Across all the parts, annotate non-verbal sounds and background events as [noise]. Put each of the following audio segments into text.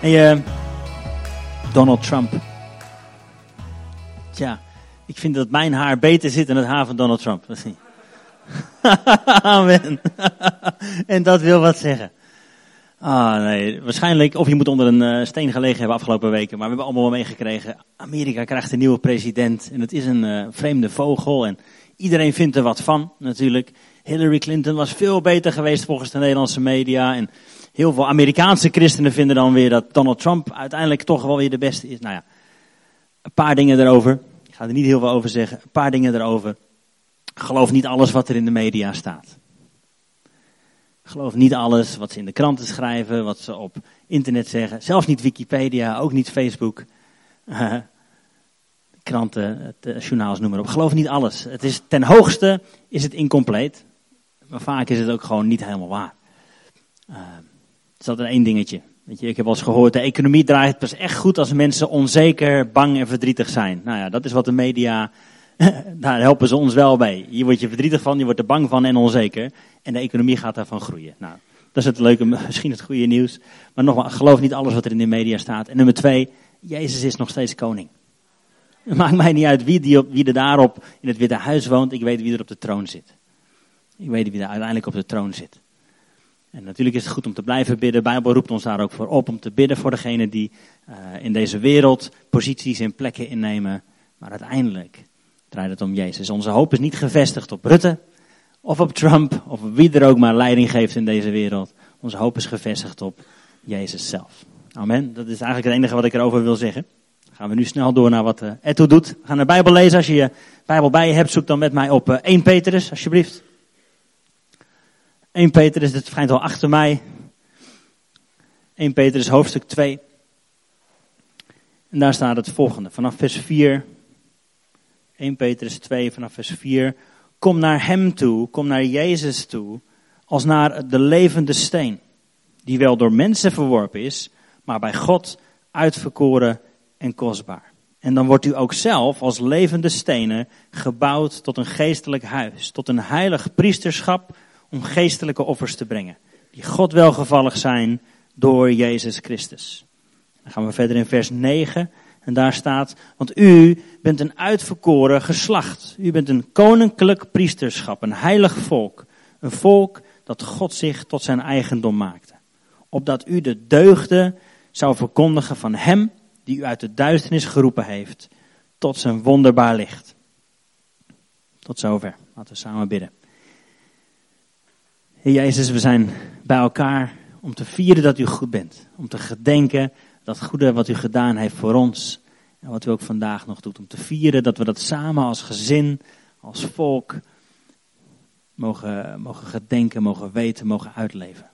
Hey, uh, Donald Trump. Tja, ik vind dat mijn haar beter zit dan het haar van Donald Trump. [laughs] Amen. [laughs] en dat wil wat zeggen. Ah, nee. Waarschijnlijk, of je moet onder een uh, steen gelegen hebben afgelopen weken. Maar we hebben allemaal wel meegekregen. Amerika krijgt een nieuwe president. En het is een uh, vreemde vogel. En iedereen vindt er wat van, natuurlijk. Hillary Clinton was veel beter geweest volgens de Nederlandse media. En heel veel Amerikaanse christenen vinden dan weer dat Donald Trump uiteindelijk toch wel weer de beste is. Nou ja, een paar dingen erover. Ik ga er niet heel veel over zeggen. Een paar dingen erover. Geloof niet alles wat er in de media staat. Geloof niet alles wat ze in de kranten schrijven, wat ze op internet zeggen. Zelfs niet Wikipedia, ook niet Facebook. [laughs] Kranten, eh, journaals, noem maar op. Geloof niet alles. Het is, ten hoogste is het incompleet. Maar vaak is het ook gewoon niet helemaal waar. Uh, is altijd één dingetje. Je, ik heb wel eens gehoord, de economie draait pas echt goed als mensen onzeker, bang en verdrietig zijn. Nou ja, dat is wat de media, [laughs] daar helpen ze ons wel bij. Hier word je verdrietig van, je wordt er bang van en onzeker. En de economie gaat daarvan groeien. Nou, dat is het leuke, [laughs] misschien het goede nieuws. Maar nogmaals, geloof niet alles wat er in de media staat. En nummer twee, Jezus is nog steeds koning. Maakt mij niet uit wie, die wie er daarop in het Witte Huis woont. Ik weet wie er op de troon zit. Ik weet wie er uiteindelijk op de troon zit. En natuurlijk is het goed om te blijven bidden. De Bijbel roept ons daar ook voor op om te bidden voor degenen die uh, in deze wereld posities en plekken innemen. Maar uiteindelijk draait het om Jezus. Onze hoop is niet gevestigd op Rutte of op Trump of wie er ook maar leiding geeft in deze wereld. Onze hoop is gevestigd op Jezus zelf. Amen. Dat is eigenlijk het enige wat ik erover wil zeggen. gaan we nu snel door naar wat uh, Eto doet. We gaan de Bijbel lezen. Als je je Bijbel bij je hebt, zoek dan met mij op uh, 1 Petrus, alsjeblieft. 1 Petrus, dit verschijnt al achter mij. 1 Petrus hoofdstuk 2. En daar staat het volgende, vanaf vers 4. 1 Petrus 2, vanaf vers 4. Kom naar hem toe, kom naar Jezus toe, als naar de levende steen, die wel door mensen verworpen is, maar bij God uitverkoren en kostbaar. En dan wordt u ook zelf als levende stenen gebouwd tot een geestelijk huis, tot een heilig priesterschap om geestelijke offers te brengen. Die God welgevallig zijn door Jezus Christus. Dan gaan we verder in vers 9. En daar staat, want u bent een uitverkoren geslacht. U bent een koninklijk priesterschap, een heilig volk. Een volk dat God zich tot zijn eigendom maakte. Opdat u de deugden zou verkondigen van hem die u uit de duisternis geroepen heeft tot zijn wonderbaar licht. Tot zover. Laten we samen bidden. Heer Jezus, we zijn bij elkaar om te vieren dat u goed bent. Om te gedenken dat goede wat u gedaan heeft voor ons. En wat u ook vandaag nog doet. Om te vieren dat we dat samen als gezin, als volk mogen, mogen gedenken, mogen weten, mogen uitleven.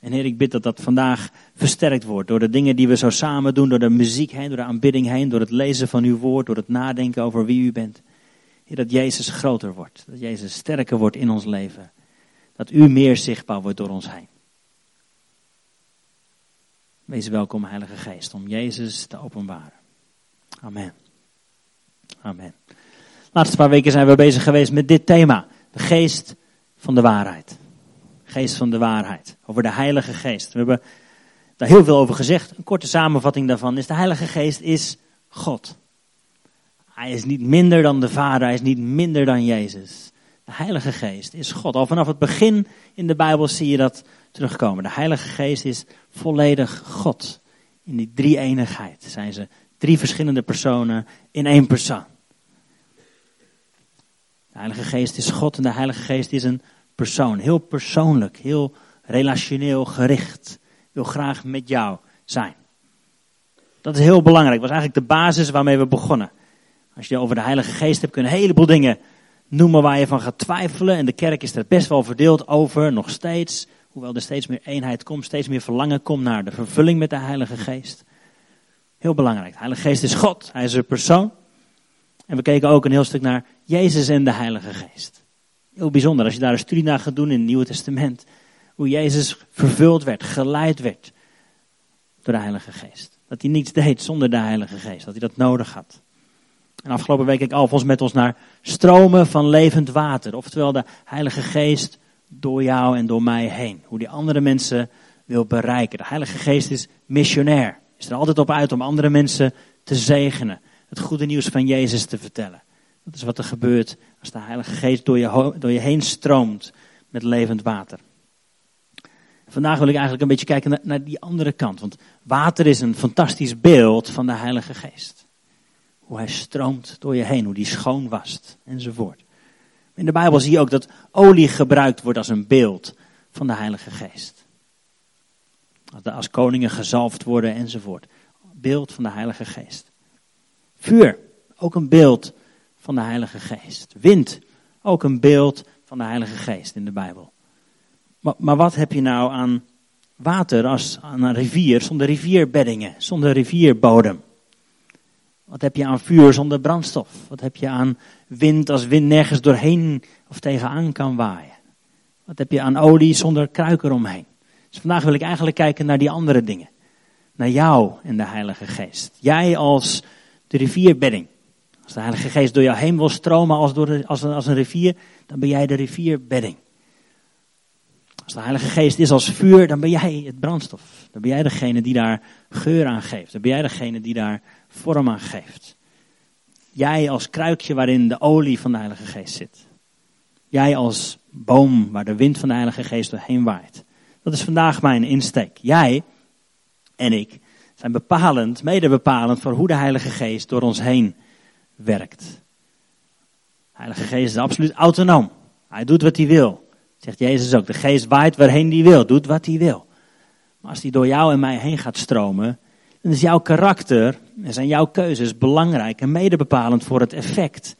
En Heer, ik bid dat dat vandaag versterkt wordt door de dingen die we zo samen doen, door de muziek heen, door de aanbidding heen, door het lezen van uw woord, door het nadenken over wie u bent. Heer, dat Jezus groter wordt, dat Jezus sterker wordt in ons leven dat u meer zichtbaar wordt door ons heen. Wees welkom, Heilige Geest, om Jezus te openbaren. Amen. Amen. De laatste paar weken zijn we bezig geweest met dit thema. De geest van de waarheid. Geest van de waarheid. Over de Heilige Geest. We hebben daar heel veel over gezegd. Een korte samenvatting daarvan is: de Heilige Geest is God. Hij is niet minder dan de Vader, hij is niet minder dan Jezus. De Heilige Geest is God. Al vanaf het begin in de Bijbel zie je dat terugkomen. De Heilige Geest is volledig God. In die drie eenigheid zijn ze drie verschillende personen in één persoon. De Heilige Geest is God en de Heilige Geest is een persoon. Heel persoonlijk, heel relationeel gericht. Wil graag met jou zijn. Dat is heel belangrijk. Dat was eigenlijk de basis waarmee we begonnen. Als je over de Heilige Geest hebt, kunnen een heleboel dingen noemen waar je van gaat twijfelen. En de kerk is er best wel verdeeld over, nog steeds. Hoewel er steeds meer eenheid komt, steeds meer verlangen komt naar de vervulling met de Heilige Geest. Heel belangrijk. De Heilige Geest is God, hij is een persoon. En we keken ook een heel stuk naar Jezus en de Heilige Geest. Heel bijzonder als je daar een studie naar gaat doen in het Nieuwe Testament. Hoe Jezus vervuld werd, geleid werd door de Heilige Geest. Dat hij niets deed zonder de Heilige Geest, dat hij dat nodig had. En afgelopen week keek Alfons met ons naar stromen van levend water. Oftewel de Heilige Geest door jou en door mij heen. Hoe die andere mensen wil bereiken. De Heilige Geest is missionair. Is er altijd op uit om andere mensen te zegenen. Het goede nieuws van Jezus te vertellen. Dat is wat er gebeurt als de Heilige Geest door je, door je heen stroomt met levend water. Vandaag wil ik eigenlijk een beetje kijken naar die andere kant. Want water is een fantastisch beeld van de Heilige Geest. Hoe hij stroomt door je heen, hoe die schoon wast enzovoort. In de Bijbel zie je ook dat olie gebruikt wordt als een beeld van de Heilige Geest. Als koningen gezalfd worden enzovoort. Beeld van de Heilige Geest. Vuur, ook een beeld van de Heilige Geest. Wind, ook een beeld van de Heilige Geest in de Bijbel. Maar, maar wat heb je nou aan water als aan een rivier zonder rivierbeddingen, zonder rivierbodem? Wat heb je aan vuur zonder brandstof? Wat heb je aan wind als wind nergens doorheen of tegenaan kan waaien? Wat heb je aan olie zonder kruik eromheen? Dus vandaag wil ik eigenlijk kijken naar die andere dingen. Naar jou en de Heilige Geest. Jij als de rivierbedding. Als de Heilige Geest door jou heen wil stromen als, door als, een, als een rivier, dan ben jij de rivierbedding. Als de Heilige Geest is als vuur, dan ben jij het brandstof. Dan ben jij degene die daar geur aan geeft. Dan ben jij degene die daar vorm aan geeft. Jij als kruikje waarin de olie van de Heilige Geest zit. Jij als boom waar de wind van de Heilige Geest doorheen waait. Dat is vandaag mijn insteek. Jij en ik zijn bepalend, mede bepalend voor hoe de Heilige Geest door ons heen werkt. De Heilige Geest is absoluut autonoom. Hij doet wat hij wil. Zegt Jezus ook. De Geest waait waarheen hij wil, doet wat hij wil. Maar als hij door jou en mij heen gaat stromen, dan is jouw karakter en zijn jouw keuzes belangrijk en mede bepalend voor het effect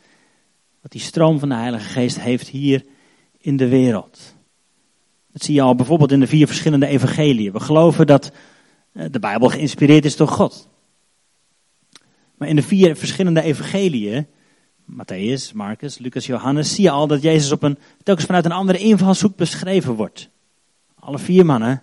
wat die stroom van de Heilige Geest heeft hier in de wereld. Dat zie je al bijvoorbeeld in de vier verschillende evangeliën. We geloven dat eh, de Bijbel geïnspireerd is door God. Maar in de vier verschillende evangeliën, Matthäus, Marcus, Lucas, Johannes, zie je al dat Jezus op een, telkens vanuit een andere invalshoek beschreven wordt. Alle vier mannen,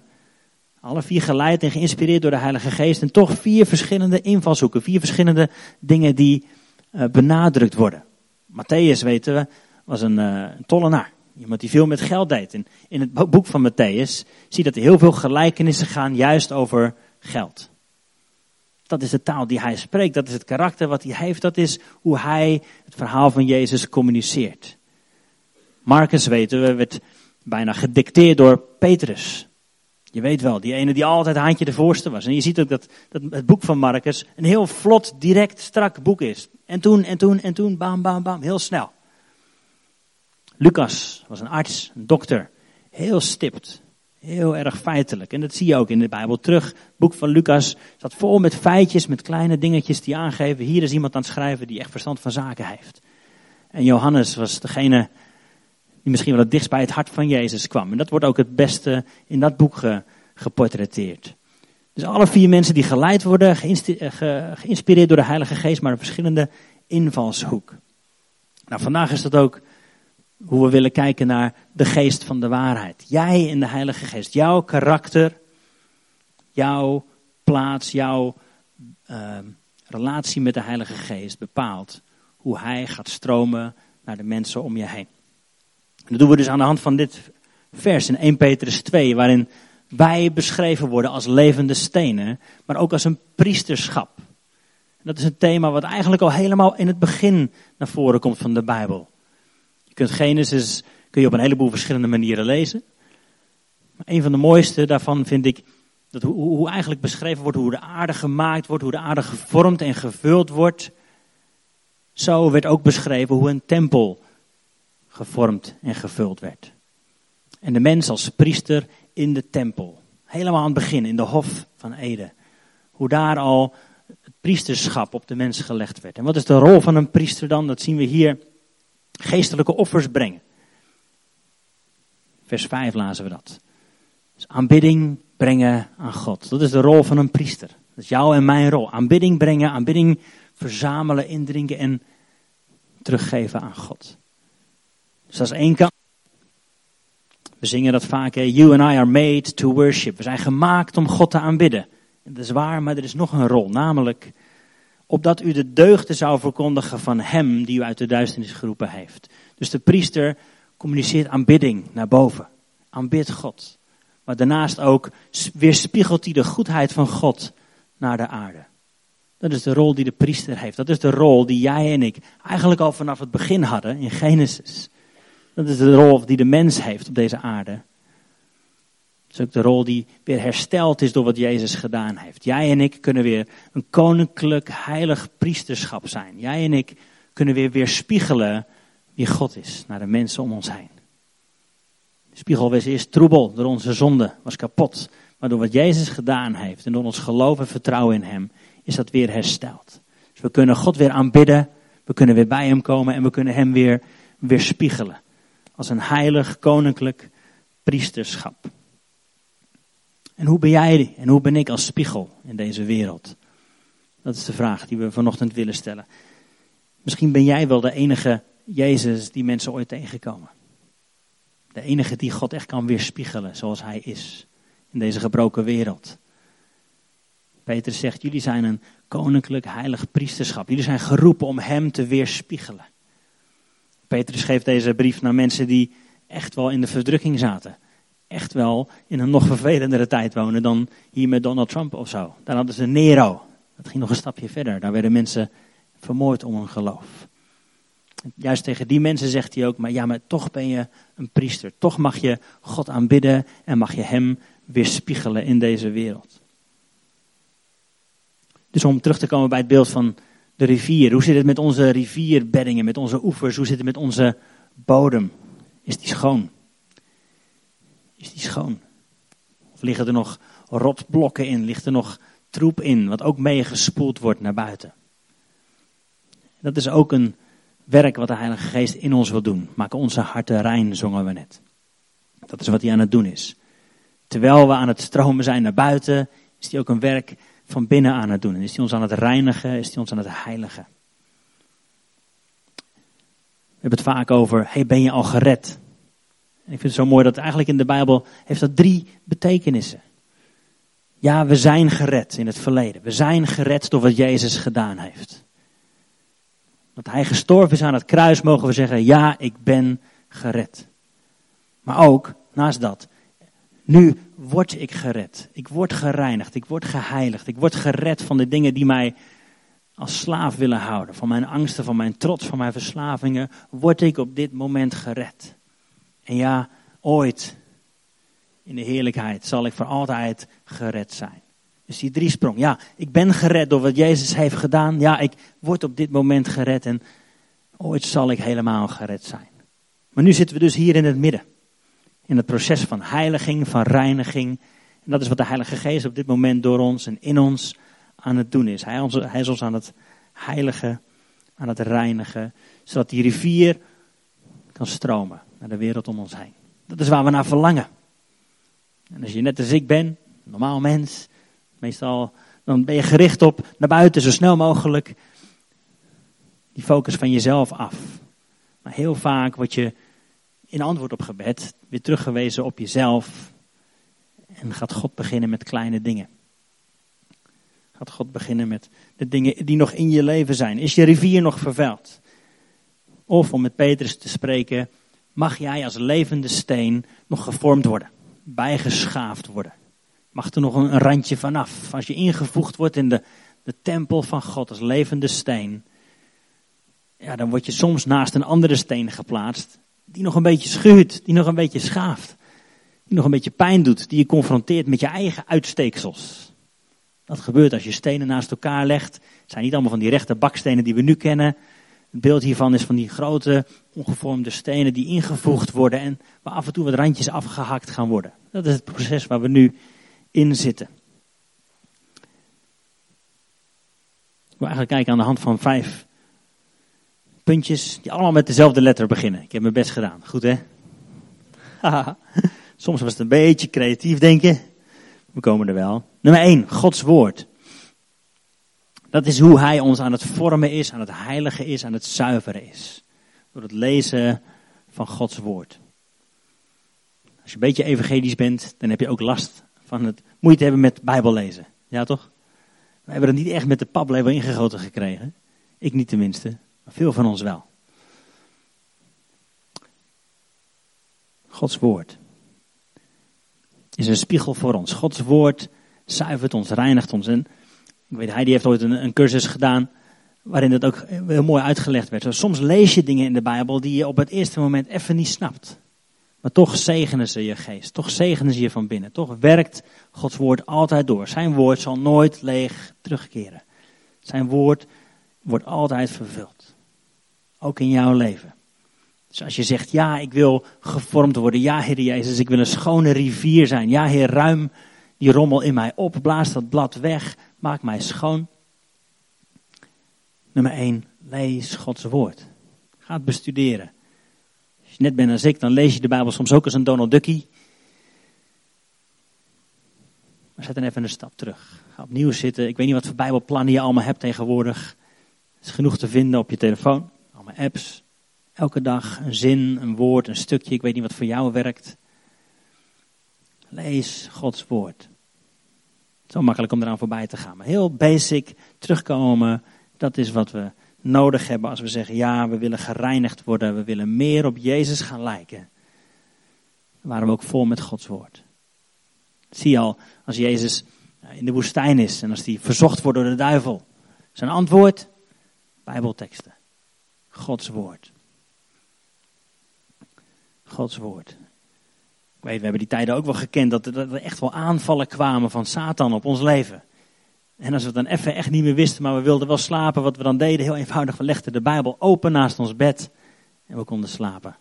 alle vier geleid en geïnspireerd door de Heilige Geest. En toch vier verschillende invalshoeken, vier verschillende dingen die uh, benadrukt worden. Matthäus, weten we, was een, uh, een tollenaar. Iemand die veel met geld deed. In het boek van Matthäus zie je dat er heel veel gelijkenissen gaan juist over geld. Dat is de taal die hij spreekt, dat is het karakter wat hij heeft, dat is hoe hij het verhaal van Jezus communiceert. Marcus, weten we, werd bijna gedicteerd door Petrus. Je weet wel, die ene die altijd haantje de voorste was. En je ziet ook dat, dat het boek van Marcus een heel vlot, direct, strak boek is. En toen, en toen, en toen, bam, bam, bam, heel snel. Lucas was een arts, een dokter. Heel stipt. Heel erg feitelijk. En dat zie je ook in de Bijbel terug. Het boek van Lucas staat vol met feitjes, met kleine dingetjes die aangeven. Hier is iemand aan het schrijven die echt verstand van zaken heeft. En Johannes was degene die misschien wel het dichtst bij het hart van Jezus kwam. En dat wordt ook het beste in dat boek geportretteerd. Dus alle vier mensen die geleid worden, geïnspireerd door de Heilige Geest, maar een verschillende invalshoek. Nou, vandaag is dat ook hoe we willen kijken naar de geest van de waarheid. Jij en de Heilige Geest. Jouw karakter, jouw plaats, jouw uh, relatie met de Heilige Geest bepaalt hoe Hij gaat stromen naar de mensen om je heen. Dat doen we dus aan de hand van dit vers in 1 Petrus 2, waarin wij beschreven worden als levende stenen, maar ook als een priesterschap. Dat is een thema wat eigenlijk al helemaal in het begin naar voren komt van de Bijbel kunt Genesis kun je op een heleboel verschillende manieren lezen. Maar een van de mooiste daarvan vind ik dat hoe, hoe eigenlijk beschreven wordt hoe de aarde gemaakt wordt, hoe de aarde gevormd en gevuld wordt. Zo werd ook beschreven hoe een tempel gevormd en gevuld werd. En de mens als priester in de tempel. Helemaal aan het begin, in de hof van Eden. Hoe daar al het priesterschap op de mens gelegd werd. En wat is de rol van een priester dan? Dat zien we hier geestelijke offers brengen. Vers 5 lazen we dat. Dus aanbidding brengen aan God. Dat is de rol van een priester. Dat is jouw en mijn rol. Aanbidding brengen, aanbidding verzamelen, indrinken en teruggeven aan God. Dus dat is één kant. We zingen dat vaak, you and I are made to worship. We zijn gemaakt om God te aanbidden. En dat is waar, maar er is nog een rol, namelijk opdat u de deugden zou verkondigen van hem die u uit de duisternis geroepen heeft. Dus de priester communiceert aanbidding naar boven. Aanbid God. Maar daarnaast ook weerspiegelt hij de goedheid van God naar de aarde. Dat is de rol die de priester heeft. Dat is de rol die jij en ik eigenlijk al vanaf het begin hadden in Genesis. Dat is de rol die de mens heeft op deze aarde. Dat is ook de rol die weer hersteld is door wat Jezus gedaan heeft. Jij en ik kunnen weer een koninklijk heilig priesterschap zijn. Jij en ik kunnen weer weerspiegelen wie God is naar de mensen om ons heen. De spiegel was eerst troebel door onze zonde, was kapot. Maar door wat Jezus gedaan heeft en door ons geloof en vertrouwen in Hem, is dat weer hersteld. Dus we kunnen God weer aanbidden, we kunnen weer bij Hem komen en we kunnen Hem weer weerspiegelen. Als een heilig koninklijk priesterschap. En hoe ben jij en hoe ben ik als spiegel in deze wereld? Dat is de vraag die we vanochtend willen stellen. Misschien ben jij wel de enige Jezus die mensen ooit tegenkomen. De enige die God echt kan weerspiegelen zoals Hij is in deze gebroken wereld. Peter zegt, jullie zijn een koninklijk heilig priesterschap. Jullie zijn geroepen om Hem te weerspiegelen. Petrus geeft deze brief naar mensen die echt wel in de verdrukking zaten. Echt wel in een nog vervelendere tijd wonen dan hier met Donald Trump of zo. Daar hadden ze Nero. Dat ging nog een stapje verder. Daar werden mensen vermoord om hun geloof. Juist tegen die mensen zegt hij ook, maar ja, maar toch ben je een priester. Toch mag je God aanbidden en mag je Hem weerspiegelen in deze wereld. Dus om terug te komen bij het beeld van de rivier. Hoe zit het met onze rivierbeddingen, met onze oevers? Hoe zit het met onze bodem? Is die schoon? Is die schoon? Of liggen er nog rotblokken in? Ligt er nog troep in, wat ook meegespoeld wordt naar buiten? Dat is ook een werk wat de Heilige Geest in ons wil doen. Maak onze harten rein, zongen we net. Dat is wat hij aan het doen is. Terwijl we aan het stromen zijn naar buiten, is hij ook een werk van binnen aan het doen. En is hij ons aan het reinigen, is hij ons aan het heiligen. We hebben het vaak over, hey, ben je al gered? En ik vind het zo mooi dat eigenlijk in de Bijbel heeft dat drie betekenissen. Ja, we zijn gered in het verleden. We zijn gered door wat Jezus gedaan heeft. Dat hij gestorven is aan het kruis, mogen we zeggen, ja, ik ben gered. Maar ook, naast dat, nu word ik gered. Ik word gereinigd. Ik word geheiligd. Ik word gered van de dingen die mij als slaaf willen houden. Van mijn angsten, van mijn trots, van mijn verslavingen. Word ik op dit moment gered. En ja, ooit in de heerlijkheid zal ik voor altijd gered zijn. Dus die drie sprong. Ja, ik ben gered door wat Jezus heeft gedaan. Ja, ik word op dit moment gered en ooit zal ik helemaal gered zijn. Maar nu zitten we dus hier in het midden in het proces van heiliging, van reiniging. En dat is wat de Heilige Geest op dit moment door ons en in ons aan het doen is. Hij, hij is ons aan het heiligen, aan het reinigen, zodat die rivier kan stromen naar de wereld om ons heen. Dat is waar we naar verlangen. En als je net als ik ben, normaal mens, meestal dan ben je gericht op naar buiten zo snel mogelijk die focus van jezelf af. Maar heel vaak word je in antwoord op gebed weer teruggewezen op jezelf. En gaat God beginnen met kleine dingen. Gaat God beginnen met de dingen die nog in je leven zijn. Is je rivier nog vervuild? Of om met Petrus te spreken, mag jij als levende steen nog gevormd worden, bijgeschaafd worden. Mag er nog een randje vanaf. Als je ingevoegd wordt in de, de tempel van God als levende steen, ja, dan word je soms naast een andere steen geplaatst die nog een beetje schuurt, die nog een beetje schaaft, die nog een beetje pijn doet, die je confronteert met je eigen uitsteeksels. Dat gebeurt als je stenen naast elkaar legt. Het zijn niet allemaal van die rechte bakstenen die we nu kennen. Het beeld hiervan is van die grote, ongevormde stenen die ingevoegd worden en waar af en toe wat randjes afgehakt gaan worden. Dat is het proces waar we nu in zitten. Ik wil eigenlijk kijken aan de hand van vijf puntjes die allemaal met dezelfde letter beginnen. Ik heb mijn best gedaan. Goed hè? [laughs] Soms was het een beetje creatief denken. We komen er wel. Nummer 1, Gods woord. Dat is hoe hij ons aan het vormen is, aan het heiligen is, aan het zuiveren is. Door het lezen van Gods woord. Als je een beetje evangelisch bent, dan heb je ook last van het moeite hebben met Bijbel lezen. Ja toch? We hebben het niet echt met de paplepel ingegoten gekregen. Ik niet tenminste. Veel van ons wel. Gods woord is een spiegel voor ons. Gods woord zuivert ons, reinigt ons. En Ik weet, Heidi heeft ooit een, een cursus gedaan waarin dat ook heel mooi uitgelegd werd. Soms lees je dingen in de Bijbel die je op het eerste moment even niet snapt. Maar toch zegenen ze je geest. Toch zegenen ze je van binnen. Toch werkt Gods woord altijd door. Zijn woord zal nooit leeg terugkeren. Zijn woord wordt altijd vervuld. Ook in jouw leven. Dus als je zegt, ja, ik wil gevormd worden. Ja, Heer Jezus, ik wil een schone rivier zijn. Ja, Heer, ruim die rommel in mij op. Blaas dat blad weg. Maak mij schoon. Nummer 1, lees Gods woord. Ga het bestuderen. Als je net bent als ik, dan lees je de Bijbel soms ook als een Donald Duckie. Maar zet dan even een stap terug. Ga opnieuw zitten. Ik weet niet wat voor Bijbelplannen je allemaal hebt tegenwoordig. Het is genoeg te vinden op je telefoon. Apps. Elke dag een zin, een woord, een stukje. Ik weet niet wat voor jou werkt. Lees Gods woord. Zo makkelijk om eraan voorbij te gaan. Maar heel basic terugkomen dat is wat we nodig hebben als we zeggen, ja, we willen gereinigd worden, we willen meer op Jezus gaan lijken. Dan waren we ook vol met Gods woord. Zie je al, als Jezus in de woestijn is en als hij verzocht wordt door de duivel. Zijn antwoord, bijbelteksten. Gods woord. Gods woord. Ik weet, we hebben die tijden ook wel gekend dat er echt wel aanvallen kwamen van Satan op ons leven. En als we het dan even echt niet meer wisten, maar we wilden wel slapen, wat we dan deden, heel eenvoudig, we legden de Bijbel open naast ons bed en we konden slapen.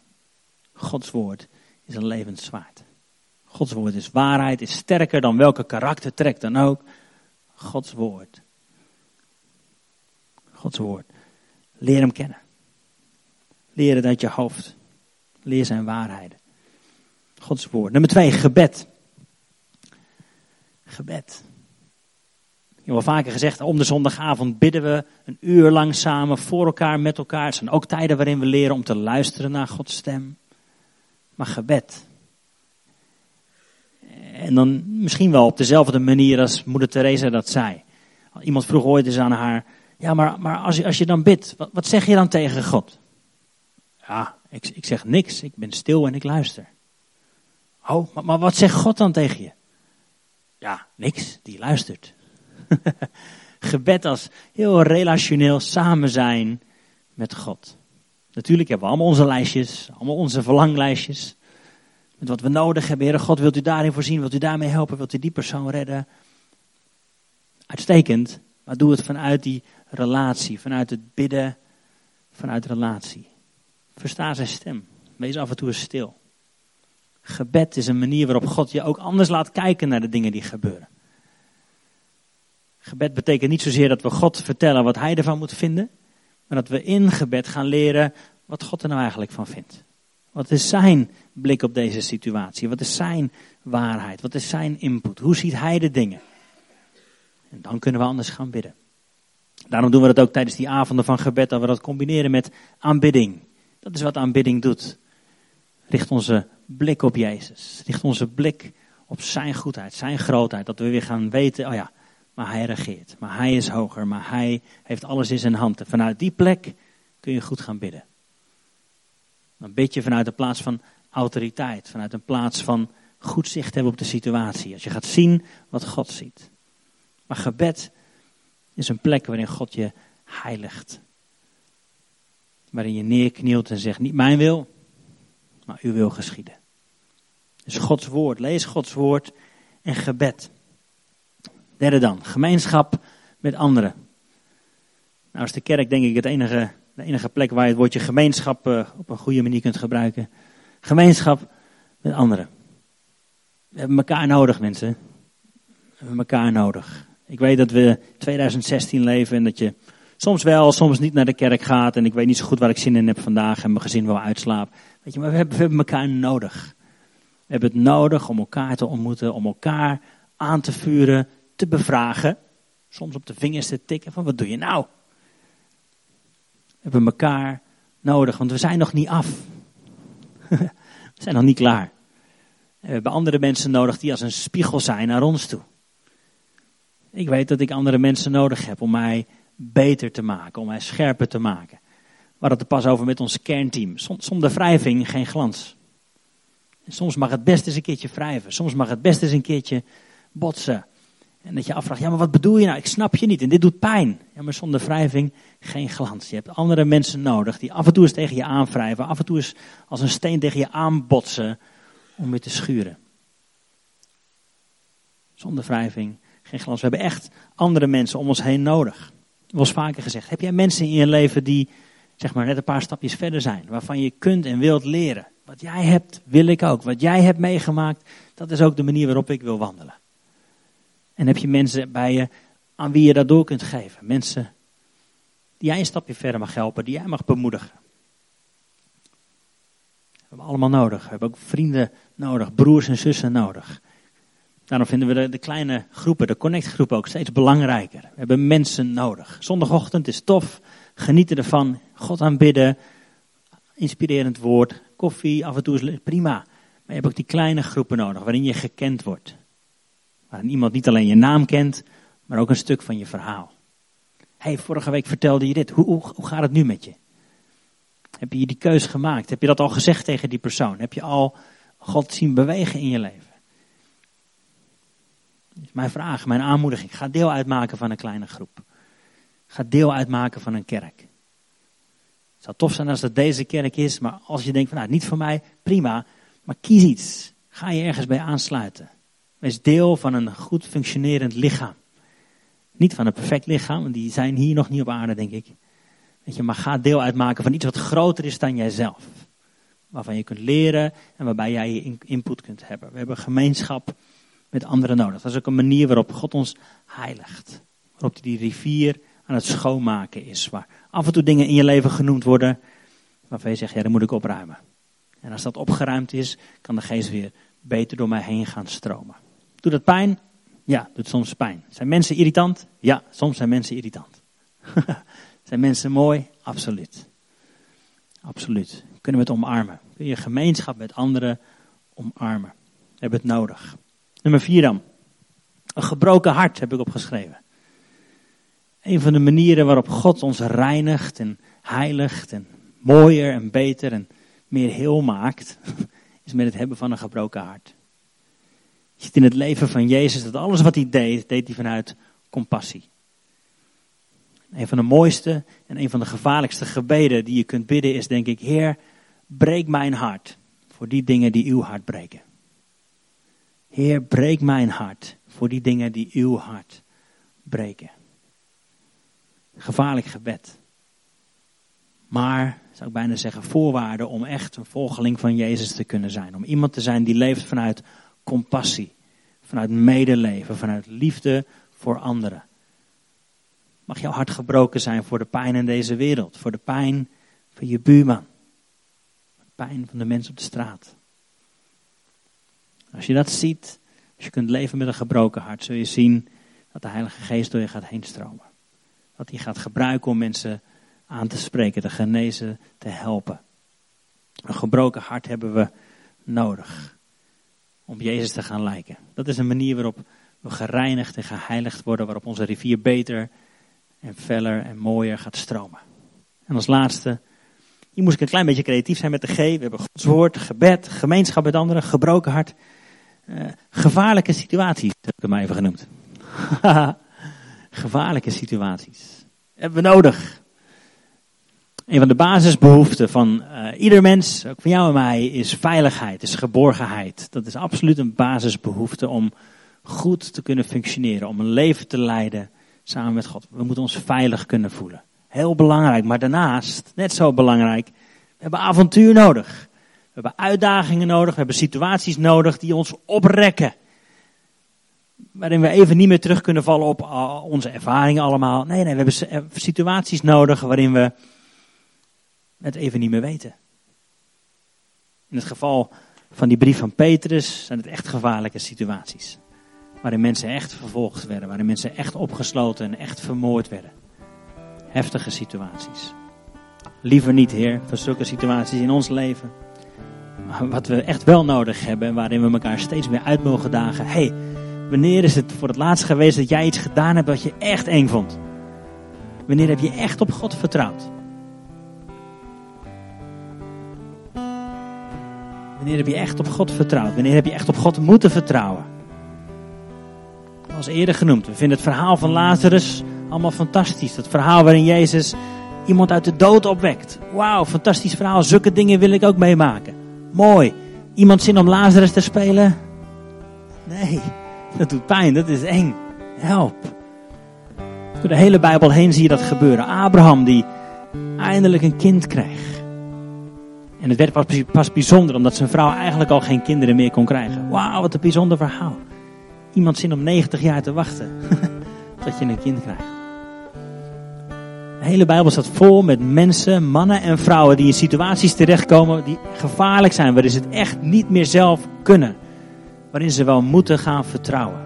Gods woord is een levend zwaard. Gods woord is waarheid, is sterker dan welke karaktertrek dan ook. Gods woord. Gods woord. Leer hem kennen. Leer het uit je hoofd. Leer zijn waarheden. Gods woord. Nummer twee, gebed. Gebed. Je hebt wel vaker gezegd, om de zondagavond bidden we een uur lang samen voor elkaar, met elkaar. Het zijn ook tijden waarin we leren om te luisteren naar Gods stem. Maar gebed. En dan misschien wel op dezelfde manier als moeder Teresa dat zei. Iemand vroeg ooit eens aan haar, ja maar, maar als, je, als je dan bidt, wat zeg je dan tegen God? Ja, ik, ik zeg niks, ik ben stil en ik luister. Oh, maar, maar wat zegt God dan tegen je? Ja, niks, die luistert. [laughs] Gebed als heel relationeel samen zijn met God. Natuurlijk hebben we allemaal onze lijstjes, allemaal onze verlanglijstjes. Met wat we nodig hebben. Heere God, wilt u daarin voorzien? Wilt u daarmee helpen? Wilt u die persoon redden? Uitstekend, maar doe het vanuit die relatie, vanuit het bidden, vanuit relatie. Versta zijn stem. Wees af en toe eens stil. Gebed is een manier waarop God je ook anders laat kijken naar de dingen die gebeuren. Gebed betekent niet zozeer dat we God vertellen wat Hij ervan moet vinden, maar dat we in gebed gaan leren wat God er nou eigenlijk van vindt. Wat is Zijn blik op deze situatie? Wat is Zijn waarheid? Wat is Zijn input? Hoe ziet Hij de dingen? En dan kunnen we anders gaan bidden. Daarom doen we dat ook tijdens die avonden van gebed, dat we dat combineren met aanbidding. Dat is wat aanbidding doet. Richt onze blik op Jezus. Richt onze blik op Zijn goedheid, Zijn grootheid. Dat we weer gaan weten, oh ja, maar hij regeert. Maar hij is hoger, maar hij heeft alles in zijn hand. En vanuit die plek kun je goed gaan bidden. Dan bid je vanuit een plaats van autoriteit, vanuit een plaats van goed zicht hebben op de situatie. Als je gaat zien wat God ziet. Maar gebed is een plek waarin God je heiligt. Waarin je neerknielt en zegt, niet mijn wil, maar uw wil geschieden. Dus Gods woord, lees Gods woord en gebed. Derde dan, gemeenschap met anderen. Nou is de kerk denk ik het enige, de enige plek waar je het woordje gemeenschap uh, op een goede manier kunt gebruiken. Gemeenschap met anderen. We hebben elkaar nodig mensen. We hebben elkaar nodig. Ik weet dat we 2016 leven en dat je soms wel, soms niet naar de kerk gaat. En ik weet niet zo goed waar ik zin in heb vandaag en mijn gezin wil uitslapen. Weet je, maar we hebben, we hebben elkaar nodig. We hebben het nodig om elkaar te ontmoeten, om elkaar aan te vuren, te bevragen. Soms op de vingers te tikken van wat doe je nou? We hebben elkaar nodig, want we zijn nog niet af. [laughs] we zijn nog niet klaar. we hebben andere mensen nodig die als een spiegel zijn naar ons toe. Ik weet dat ik andere mensen nodig heb om mij beter te maken, om mij scherper te maken. We hadden het pas over met ons kernteam. Zonder wrijving geen glans. soms mag het best eens een keertje wrijven. Soms mag het best eens een keertje botsen. En dat je afvraagt, ja maar wat bedoel je nou? Ik snap je niet en dit doet pijn. Ja maar zonder wrijving geen glans. Je hebt andere mensen nodig die af en toe eens tegen je aanwrijven. Af en toe eens als een steen tegen je aanbotsen om weer te schuren. Zonder wrijving geen glans. We hebben echt andere mensen om ons heen nodig. Was vaker gezegd, heb jij mensen in je leven die zeg maar net een paar stapjes verder zijn. Waarvan je kunt en wilt leren. Wat jij hebt, wil ik ook. Wat jij hebt meegemaakt, dat is ook de manier waarop ik wil wandelen. En heb je mensen bij je aan wie je dat door kunt geven. Mensen die jij een stapje verder mag helpen, die jij mag bemoedigen. We hebben allemaal nodig. We hebben ook vrienden nodig, broers en zussen nodig. Daarom vinden we de, kleine groepen, de connectgroepen ook steeds belangrijker. We hebben mensen nodig. Zondagochtend is tof, genieten ervan, God aanbidden, inspirerend woord, koffie, af en toe is prima. Maar je hebt ook die kleine groepen nodig, waarin je gekend wordt. Waarin iemand niet alleen je naam kent, maar ook een stuk van je verhaal. hey, vorige week vertelde je dit. Hoe, hoe, hoe gaat het nu met je? Heb je die keus gemaakt? Heb je dat al gezegd tegen die persoon? Heb je al God zien bewegen in je leven? Mijn vraag, mijn aanmoediging. Ga deel uitmaken van een kleine groep. Ga deel uitmaken van een kerk. Het zou tof zijn als het deze kerk is, maar als je denkt van nou, niet voor mij, prima. Maar kies iets. Ga je ergens bij aansluiten. Wees deel van een goed functionerend lichaam. Niet van een perfect lichaam, want die zijn hier nog niet op aarde, denk ik. Weet je, maar ga deel uitmaken van iets wat groter is dan jijzelf. Waarvan je kunt leren en waarbij jij je input kunt hebben. We hebben gemeenschap met anderen nodig. Dat is ook een manier waarop God ons heiligt. Waarop die rivier aan het schoonmaken is. Waar af en toe dingen in je leven genoemd worden waarvan je zegt, ja, dat moet ik opruimen. En als dat opgeruimd is, kan de geest weer beter door mij heen gaan stromen. Doet dat pijn? Ja, doet soms pijn. Zijn mensen irritant? Ja, soms zijn mensen irritant. [laughs] zijn mensen mooi? Absoluut. Absoluut. Kunnen we het omarmen? Kun je gemeenschap met anderen omarmen? We hebben het nodig. Nummer vier dan. Een gebroken hart heb ik opgeschreven. Een van de manieren waarop God ons reinigt en heiligt en mooier en beter en meer heel maakt, [laughs] is met het hebben van een gebroken hart. Je ziet in het leven van Jezus dat alles wat hij deed, deed hij vanuit compassie. Een van de mooiste en een van de gevaarlijkste gebeden die je kunt bidden is denk ik, Heer, breek mijn hart voor die dingen die uw hart breken. Heer, breek mijn hart voor die dingen die uw hart breken. Gevaarlijk gebed. Maar, zou ik bijna zeggen, voorwaarde om echt een volgeling van Jezus te kunnen zijn. Om iemand te zijn die leeft vanuit compassie, vanuit medeleven, vanuit liefde voor anderen. Mag jouw hart gebroken zijn voor de pijn in deze wereld, voor de pijn van je buurman, de pijn van de mensen op de straat. Als je dat ziet, als je kunt leven met een gebroken hart, zul je zien dat de Heilige Geest door je gaat heen stromen. Dat hij gaat gebruiken om mensen aan te spreken, te genezen, te helpen. Een gebroken hart hebben we nodig om Jezus te gaan lijken. Dat is een manier waarop we gereinigd en geheiligd worden, waarop onze rivier beter en feller en mooier gaat stromen. En als laatste, hier moest ik een klein beetje creatief zijn met de G. We hebben Gods woord, gebed, gemeenschap met anderen, gebroken hart. Uh, gevaarlijke situaties, heb ik hem maar even genoemd. [laughs] gevaarlijke situaties. Hebben we nodig. Een van de basisbehoeften van uh, ieder mens, ook van jou en mij, is veiligheid, is geborgenheid. Dat is absoluut een basisbehoefte om goed te kunnen functioneren, om een leven te leiden samen met God. We moeten ons veilig kunnen voelen. Heel belangrijk, maar daarnaast, net zo belangrijk, we hebben avontuur nodig. We hebben uitdagingen nodig, we hebben situaties nodig die ons oprekken. Waarin we even niet meer terug kunnen vallen op uh, onze ervaringen allemaal. Nee, nee, we hebben eh, situaties nodig waarin we het even niet meer weten. In het geval van die brief van Petrus zijn het echt gevaarlijke situaties. Waarin mensen echt vervolgd werden, waarin mensen echt opgesloten en echt vermoord werden. Heftige situaties. Liever niet, Heer, voor zulke situaties in ons leven. Wat we echt wel nodig hebben, waarin we elkaar steeds meer uit mogen dagen. hey, wanneer is het voor het laatst geweest dat jij iets gedaan hebt wat je echt eng vond? Wanneer heb je echt op God vertrouwd? Wanneer heb je echt op God vertrouwd? Wanneer heb je echt op God moeten vertrouwen? Zoals eerder genoemd. We vinden het verhaal van Lazarus allemaal fantastisch. Het verhaal waarin Jezus iemand uit de dood opwekt. Wauw, fantastisch verhaal. Zulke dingen wil ik ook meemaken. Mooi. Iemand zin om Lazarus te spelen? Nee, dat doet pijn. Dat is eng. Help. Door de hele Bijbel heen zie je dat gebeuren. Abraham die eindelijk een kind kreeg. En het werd pas, bijzonder omdat zijn vrouw eigenlijk al geen kinderen meer kon krijgen. Wauw, wat een bijzonder verhaal. Iemand zin om 90 jaar te wachten [laughs] tot je een kind krijgt. De hele Bijbel staat vol met mensen, mannen en vrouwen die in situaties terechtkomen die gevaarlijk zijn, waarin ze het echt niet meer zelf kunnen. Waarin ze wel moeten gaan vertrouwen.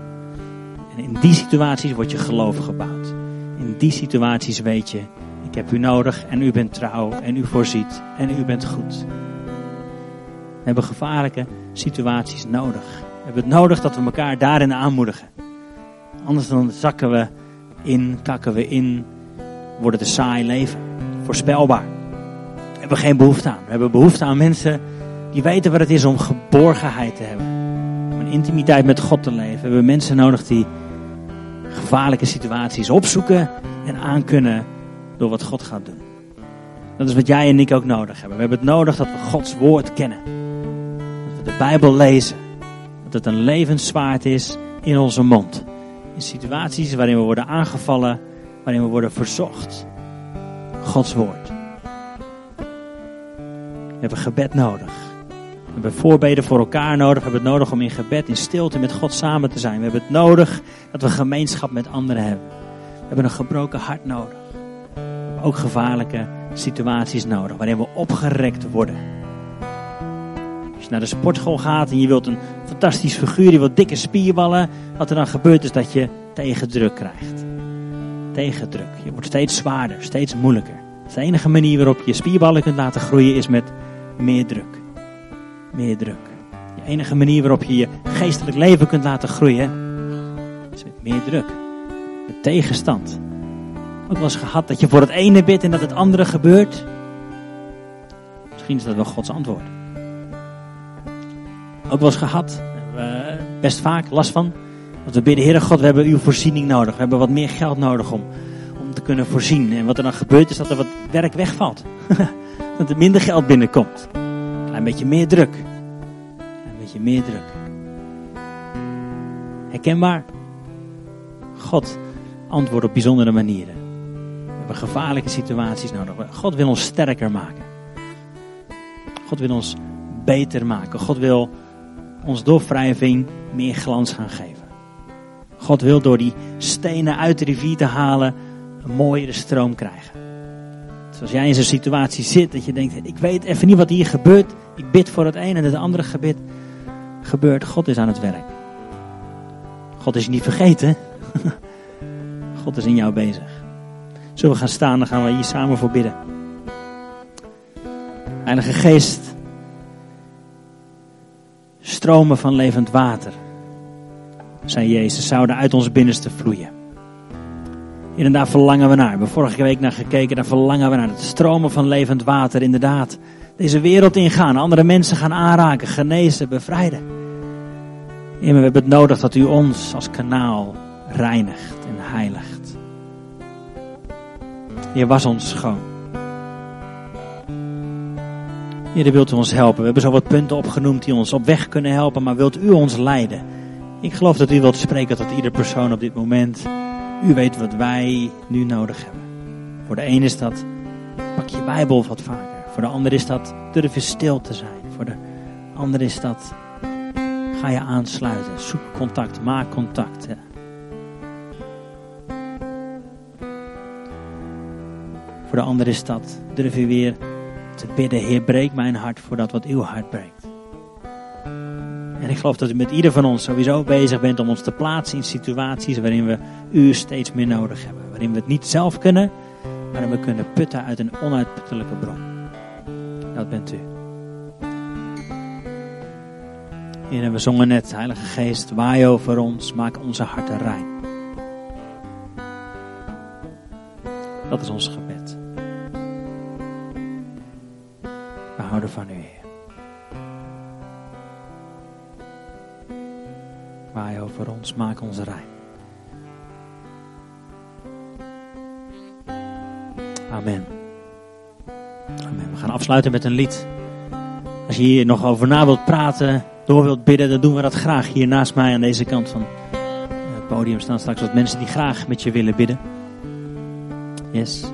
En in die situaties wordt je geloof gebouwd. In die situaties weet je, ik heb u nodig en u bent trouw en u voorziet en u bent goed. We hebben gevaarlijke situaties nodig. We hebben het nodig dat we elkaar daarin aanmoedigen. Anders dan zakken we in, kakken we in, wordt het een saai leven. Voorspelbaar. We hebben geen behoefte aan. We hebben behoefte aan mensen die weten wat het is om geborgenheid te hebben. Om een intimiteit met God te leven. We hebben mensen nodig die gevaarlijke situaties opzoeken en aankunnen door wat God gaat doen. Dat is wat jij en ik ook nodig hebben. We hebben het nodig dat we Gods woord kennen. Dat we de Bijbel lezen. Dat het een levenszwaard is in onze mond. In situaties waarin we worden aangevallen, waarin we worden verzocht. Gods woord. We hebben gebed nodig. We hebben voorbeden voor elkaar nodig. We hebben het nodig om in gebed, in stilte met God samen te zijn. We hebben het nodig dat we gemeenschap met anderen hebben. We hebben een gebroken hart nodig. We hebben ook gevaarlijke situaties nodig waarin we opgerekt worden. Als je naar de sportschool gaat en je wilt een fantastisch figuur, je wilt dikke spierballen, wat er dan gebeurt is dat je tegendruk krijgt. Tegendruk. Je wordt steeds zwaarder, steeds moeilijker. De enige manier waarop je spierballen kunt laten groeien is met meer druk. Meer druk. De enige manier waarop je je geestelijk leven kunt laten groeien is met meer druk. Met tegenstand. Ook wel eens gehad dat je voor het ene bidt en dat het andere gebeurt. Misschien is dat wel Gods antwoord. Ook wel eens gehad, best vaak last van. Dat we bidden, Heere God, we hebben uw voorziening nodig. We hebben wat meer geld nodig om, om te kunnen voorzien. En wat er dan gebeurt is dat er wat werk wegvalt. [laughs] dat er minder geld binnenkomt. Een klein beetje meer druk. Een beetje meer druk. Herkenbaar? God antwoordt op bijzondere manieren. We hebben gevaarlijke situaties nodig. God wil ons sterker maken. God wil ons beter maken. God wil ons door wrijving meer glans gaan geven. God wil door die stenen uit de rivier te halen een mooiere stroom krijgen. Zoals jij in zo'n situatie zit, dat je denkt, ik weet even niet wat hier gebeurt. Ik bid voor het een en het andere gebed gebeurt. God is aan het werk. God is niet vergeten. [laughs] God is in jou bezig. Zullen we gaan staan, dan gaan we hier samen voor bidden. Heilige Geest, stromen van levend water zei Jezus, zouden uit ons binnenste vloeien. En daar verlangen we naar. We hebben vorige week naar gekeken, daar verlangen we naar. Het stromen van levend water, inderdaad. Deze wereld ingaan, andere mensen gaan aanraken, genezen, bevrijden. En we hebben het nodig dat u ons als kanaal reinigt en heiligt. Heer, was ons schoon. Heer, wilt u ons helpen. We hebben zo wat punten opgenoemd die ons op weg kunnen helpen, maar wilt u ons leiden? Ik geloof dat u wilt spreken tot ieder persoon op dit moment. U weet wat wij nu nodig hebben. Voor de een is dat, pak je Bijbel wat vaker. Voor de ander is dat, durf je stil te zijn. Voor de ander is dat, ga je aansluiten. Zoek contact, maak contact. Voor de ander is dat, durf je weer te bidden. Heer, breek mijn hart voor dat wat uw hart breekt. En ik geloof dat u met ieder van ons sowieso bezig bent om ons te plaatsen in situaties waarin we u steeds meer nodig hebben. Waarin we het niet zelf kunnen, maar we kunnen putten uit een onuitputtelijke bron. Dat bent u. Heer, we zongen net, Heilige Geest, waai over ons, maak onze harten rein. Dat is ons gebed. We houden van u, Heer. Waai over ons, maak ons rij. Amen. Amen. We gaan afsluiten met een lied. Als je hier nog over na wilt praten, door wilt bidden, dan doen we dat graag. Hier naast mij aan deze kant van het podium staan straks wat mensen die graag met je willen bidden. Yes.